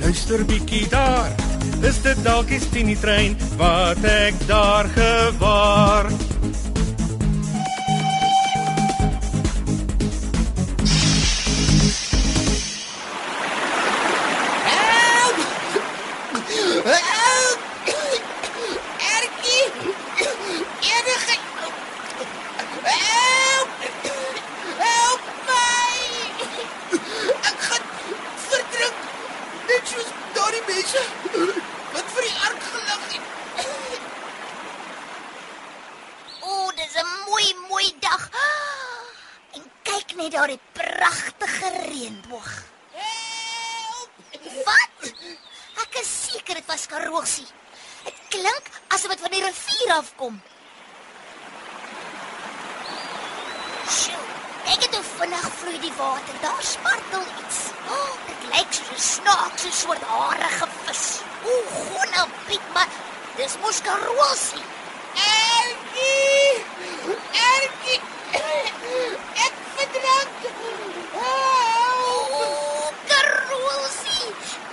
luister bietjie daar. Is dit dalk die Tini trein wat ek daar gewaar? Reënboog. Wat? Ek is seker dit was karosie. Dit klink asof dit van die rivier afkom. Sjoe, ek het vinnig vloei die water. Daar spartel iets. Oh, dit lyk soos 'n snaakse soort harige vis. O, gonna Piet, maar dis mos karosie. Erkie! Erkie! Ek verdrink. Help! O, karosie.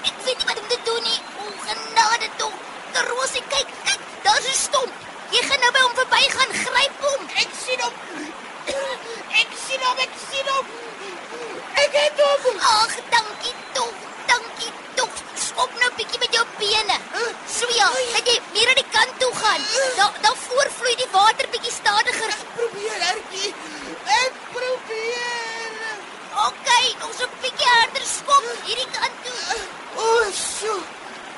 Ek weet nie wat om te doen nie. O, genade tog. Karosie, kyk, kyk, daar's 'n stomp. Jy gaan nou by hom verbygaan, gryp hom. Ek sien hom. Ek sien hom, ek sien hom. Ek het hom. Ag, dankie tog. Dankie tog. Skop nou bietjie met jou bene. So ja, dat jy meer aan die kant toe gaan. Daar daar voorvloei die water bietjie stadiger. Probeer, Erkie. Ek probeer. OK, nog so 'n bietjie harder skop hierdie kant toe. O, oh, so.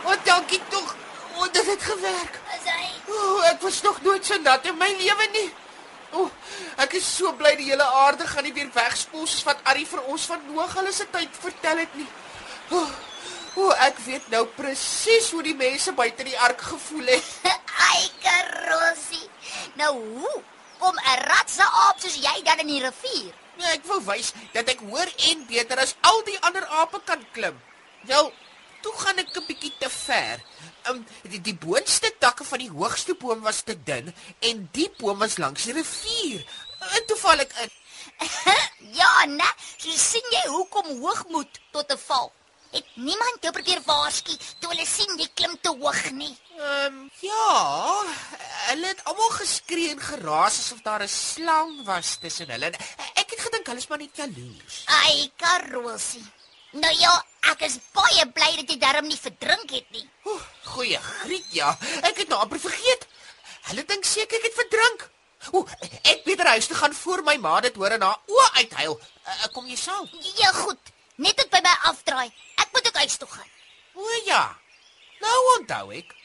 Wat dankie tog. O, dit het gewerk. As hy O, oh, ek was nat in my lewe nie. O, ek is so bly die hele aarde gaan nie weer wegspoel soos wat Arrie vir ons van Noag hulle se tyd vertel het nie. O, oh, ek weet nou presies hoe die mense buite die ark gevoel het. Ai, karosie. Nou hoe kom 'n ratse aap soos jy dan in die rivier? Nee, ek wou wys dat ek hoor en beter as al die ander ape kan klim. Wel, toe gaan ek 'n bietjie te ver. Um, die, die boonste takke van die hoogste boom was te dun en die boom was langs die rivier. En toe val ek in. ja, nee, so sien jy hoekom hoogmoed tot 'n val. Het niemand jou probeer waarsku toe hulle sien jy klim te hoog nie. Ehm um, ja, hulle het almal geskree en geraas asof daar 'n slang was tussen hulle. Ek het gedink hulle is maar net jaloers. Ai, karosie. Nou ja, ek is baie bly dat jy darm nie verdrink het nie. Oeh, goeie griet ja. Ek het nou amper vergeet. Hulle dink seker ek het verdrink. Ooh, ek beter huis toe gaan voor my ma dit hoor en haar oë uithuil. Uh, kom jy saam? Ja, goed. Net tot by my afdraai. Ek moet ook huis toe gaan. O ja. Nou onthou ek.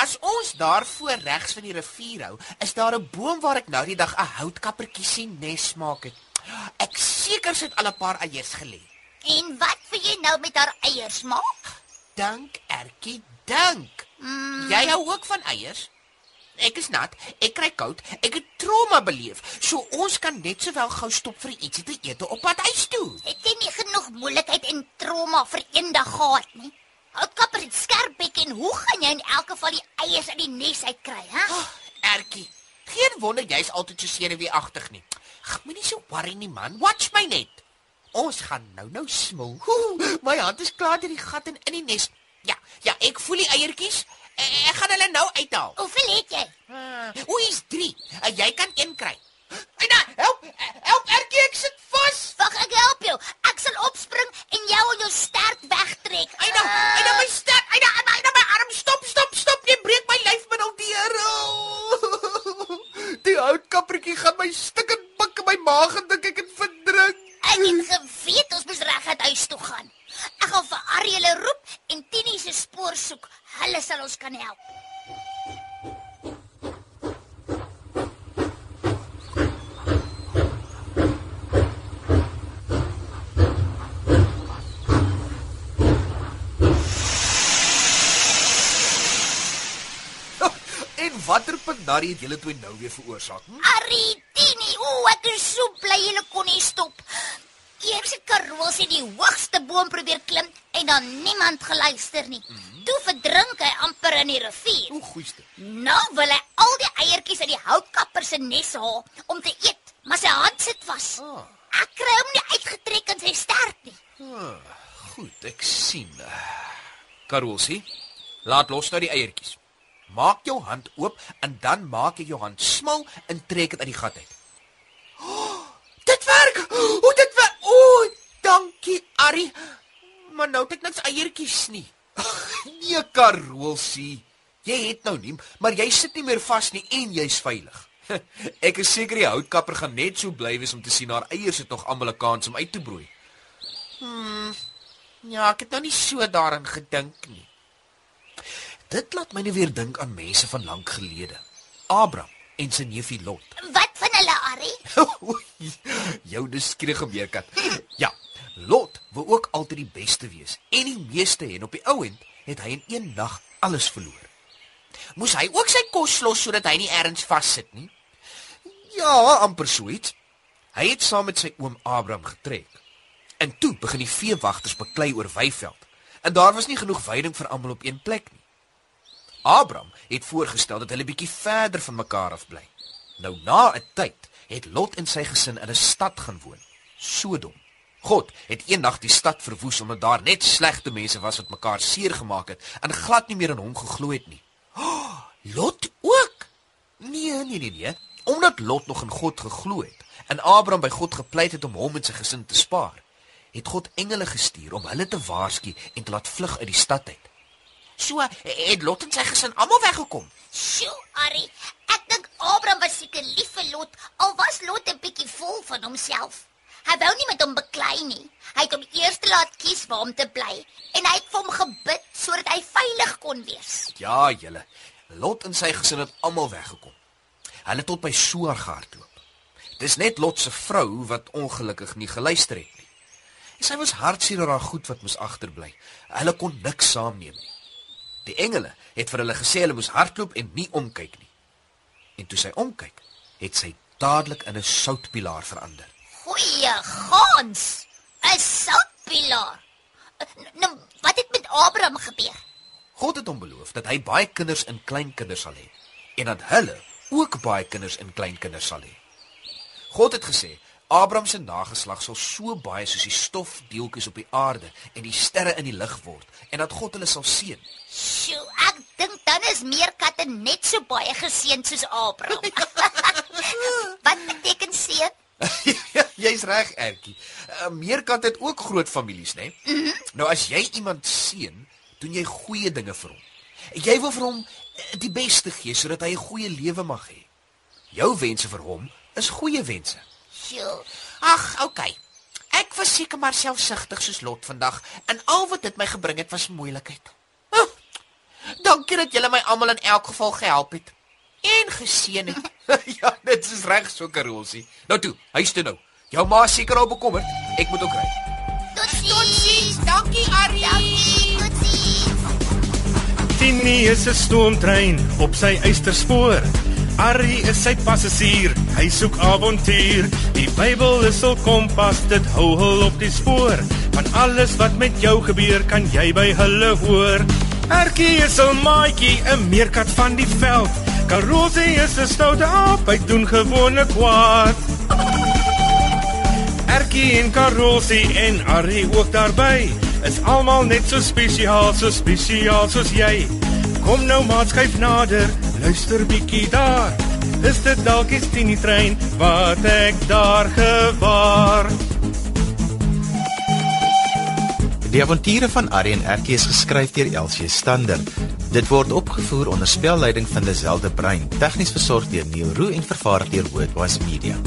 As ons daar voor regs van die rivier hou, is daar 'n boom waar ek nou die dag 'n houtkappertjie sien nes maak het. Ek seker sit al 'n paar eiers gelê. En wat wil jy nou met haar eiers maak? Dink, Ertjie, dink. Mm, Jy hou ook van eiers? Ek is nat, ek kry koud, ek het trauma beleef. So ons kan net sowel gou stop vir ietsie te eet op pad huis toe. het jy nie genoeg moeilikheid en trauma vir eendag gehad nie? Houtkapper het skerp bek en hoe gaan jy in elk geval die eiers uit die nes uitkry, hè? Oh, Ertjie, geen wonder jy's altyd so senuweeagtig nie. Ag, moenie so worry nie man. Watch my net. Ons gaan nou nou smil. Oeh, my hand is klaar deur die gat en in die nes. Ja, ja, ek voel die eiertjies. Ek, ek gaan hulle nou uithaal. Hoeveel het jy? Uh, Oei, is 3. Uh, jy kan een kry. Aina, help! Help Ertjie, ek sit Kan help. En watter pandari het julle twee nou weer veroorsaak? Hm? Arrie, Tini, o, ek is so bly julle kon nie stop. Eers het Karol se die hoogste boom probeer klim en dan niemand geluister nie. Toe verdrink hy amper in die rivier. O, goeieste. Nou wil hy al die eiertjies uit die houtkapper se nes haal om te eet, maar sy hand sit vas. Ah. Ek kry hom nie uitgetrek in sy stert nie. Ah, goed, ek sien. Karolsie, laat los nou die eiertjies. Maak jou hand oop en dan maak jy jou hand smal en trek dit uit die gat uit. Oh, dit werk. O, dit werk. O, dankie, Ari. Maar nou het ek niks eiertjies nie. nee, Karolsie. Jy het nou nie, maar jy sit nie meer vas nie en jy's veilig. ek is seker die houtkapper gaan net so bly wees om te sien haar eiers het nog almal 'n kans om uit te broei. Ja, ek het nou nie so daaraan gedink nie. Dit laat my net weer dink aan mense van lank gelede. Abraham en sy neefie Lot. Wat van hulle, Arrie? Oei, Jou nuuskierige meerkat. Ja, Lot wou ook altyd die beste wees en die meeste en op die ou end het hy in een nag alles verloor. Moes hy ook sy kos los sodat hy nie ergens vassit nie? Ja, amper so iets. Hy het saam met sy oom Abraham getrek. En toe begin die veewagters beklei oor weiveld. En daar was nie genoeg veiding vir almal op een plek nie. Abraham het voorgestel dat hulle bietjie verder van mekaar af bly. Nou na 'n tyd het Lot en sy gesin in 'n stad gaan woon, Sodom. God het eendag die stad verwoes omdat daar net slegte mense was wat mekaar seer gemaak het en glad nie meer aan hom geglo het nie. Oh, Lot ook? Nee, nee, nee, nee. Omdat Lot nog in God geglo het en Abraham by God gepleit het om hom en sy gesin te spaar, het God engele gestuur om hulle te waarsku en te laat vlug uit die stad uit. So het Lot en sy gesin almal weggekom. Sjoe, Arrie, ek dink Abraham was seker lief vir Lot, al was Lot 'n bietjie vol van homself. Hy wou nie met hom beklei nie. Hy het hom eers laat kies waar om te bly en hy het vir hom gebid sodat hy veilig kon wees. Ja, julle. Lot en sy gesin het almal weggekom. Hulle tot by Soar gehardloop. Dis net Lot se vrou wat ongelukkig nie geluister het nie. En sy was hartseer oor haar goed wat moes agterbly. Hulle kon niks saamneem nie. Die engele het vir hulle gesê hulle moes hardloop en nie omkyk nie. En toe sy omkyk, het sy dadelik in 'n soutpilaar verander. Goeie gans. 'n Soutpilaar. N- Nou, wat het met Abraham gebeur? God het hom beloof dat hy baie kinders en kleinkinders sal hê en dat hulle ook baie kinders en kleinkinders sal hê. God het gesê Abraham se nageslag sal so baie soos die stofdeeltjies op die aarde en die sterre in die lug word en dat God hulle sal seën. Sjoe, ek dink dan is meerkatte net so baie geseën soos Abraham. wat beteken seën? Jy's reg, Ertjie. Uh, Meerkat het ook groot families, né? Nee? Mm -hmm. Nou as jy iemand seën, doen jy goeie dinge vir hom. Jy wil vir hom eh, die beste gee sodat hy 'n goeie lewe mag hê. Jou wense vir hom is goeie wense. Sjoe. Ag, okay. Ek was seker maar selfsugtig soos Lot vandag en al wat dit my gebring het was moeilikheid. Oh, dankie dat julle my almal in elk geval gehelp het en geseën het. ja, dit is reg so Karolsie. Nou toe, huis toe nou. Jou ma seker al bekommerd. Ek moet ook ry. Totsiens. Dankie Arrie. Dankie. Totsiens. Tini is 'n stoomtrein op sy eysterspoor. Arrie is sy passasier, hy soek avontuur. Die Bybel is hul kompas, dit hou hul op die spoor. Van alles wat met jou gebeur, kan jy by hulle hoor. Erkie is 'n maatjie, 'n meerkat van die veld. Karosie is 'n stoute aap, hy doen gewone kwaad. Erkie en Karosie en Arrie ook daarby. Is almal net so spesiaal, so spesiaal soos jy. Kom nou maat skuif nader, luister bietjie daar. Is dit dalk die Tini trein wat ek daar gewaar? Die avonture van Arrie en Erkie is geskryf deur Elsie Stander. Dit word opgevoer onder spelleiding van Lazelle de Bruin, tegnies versorg deur Neil Roo en vervaar deur Worldwide Media.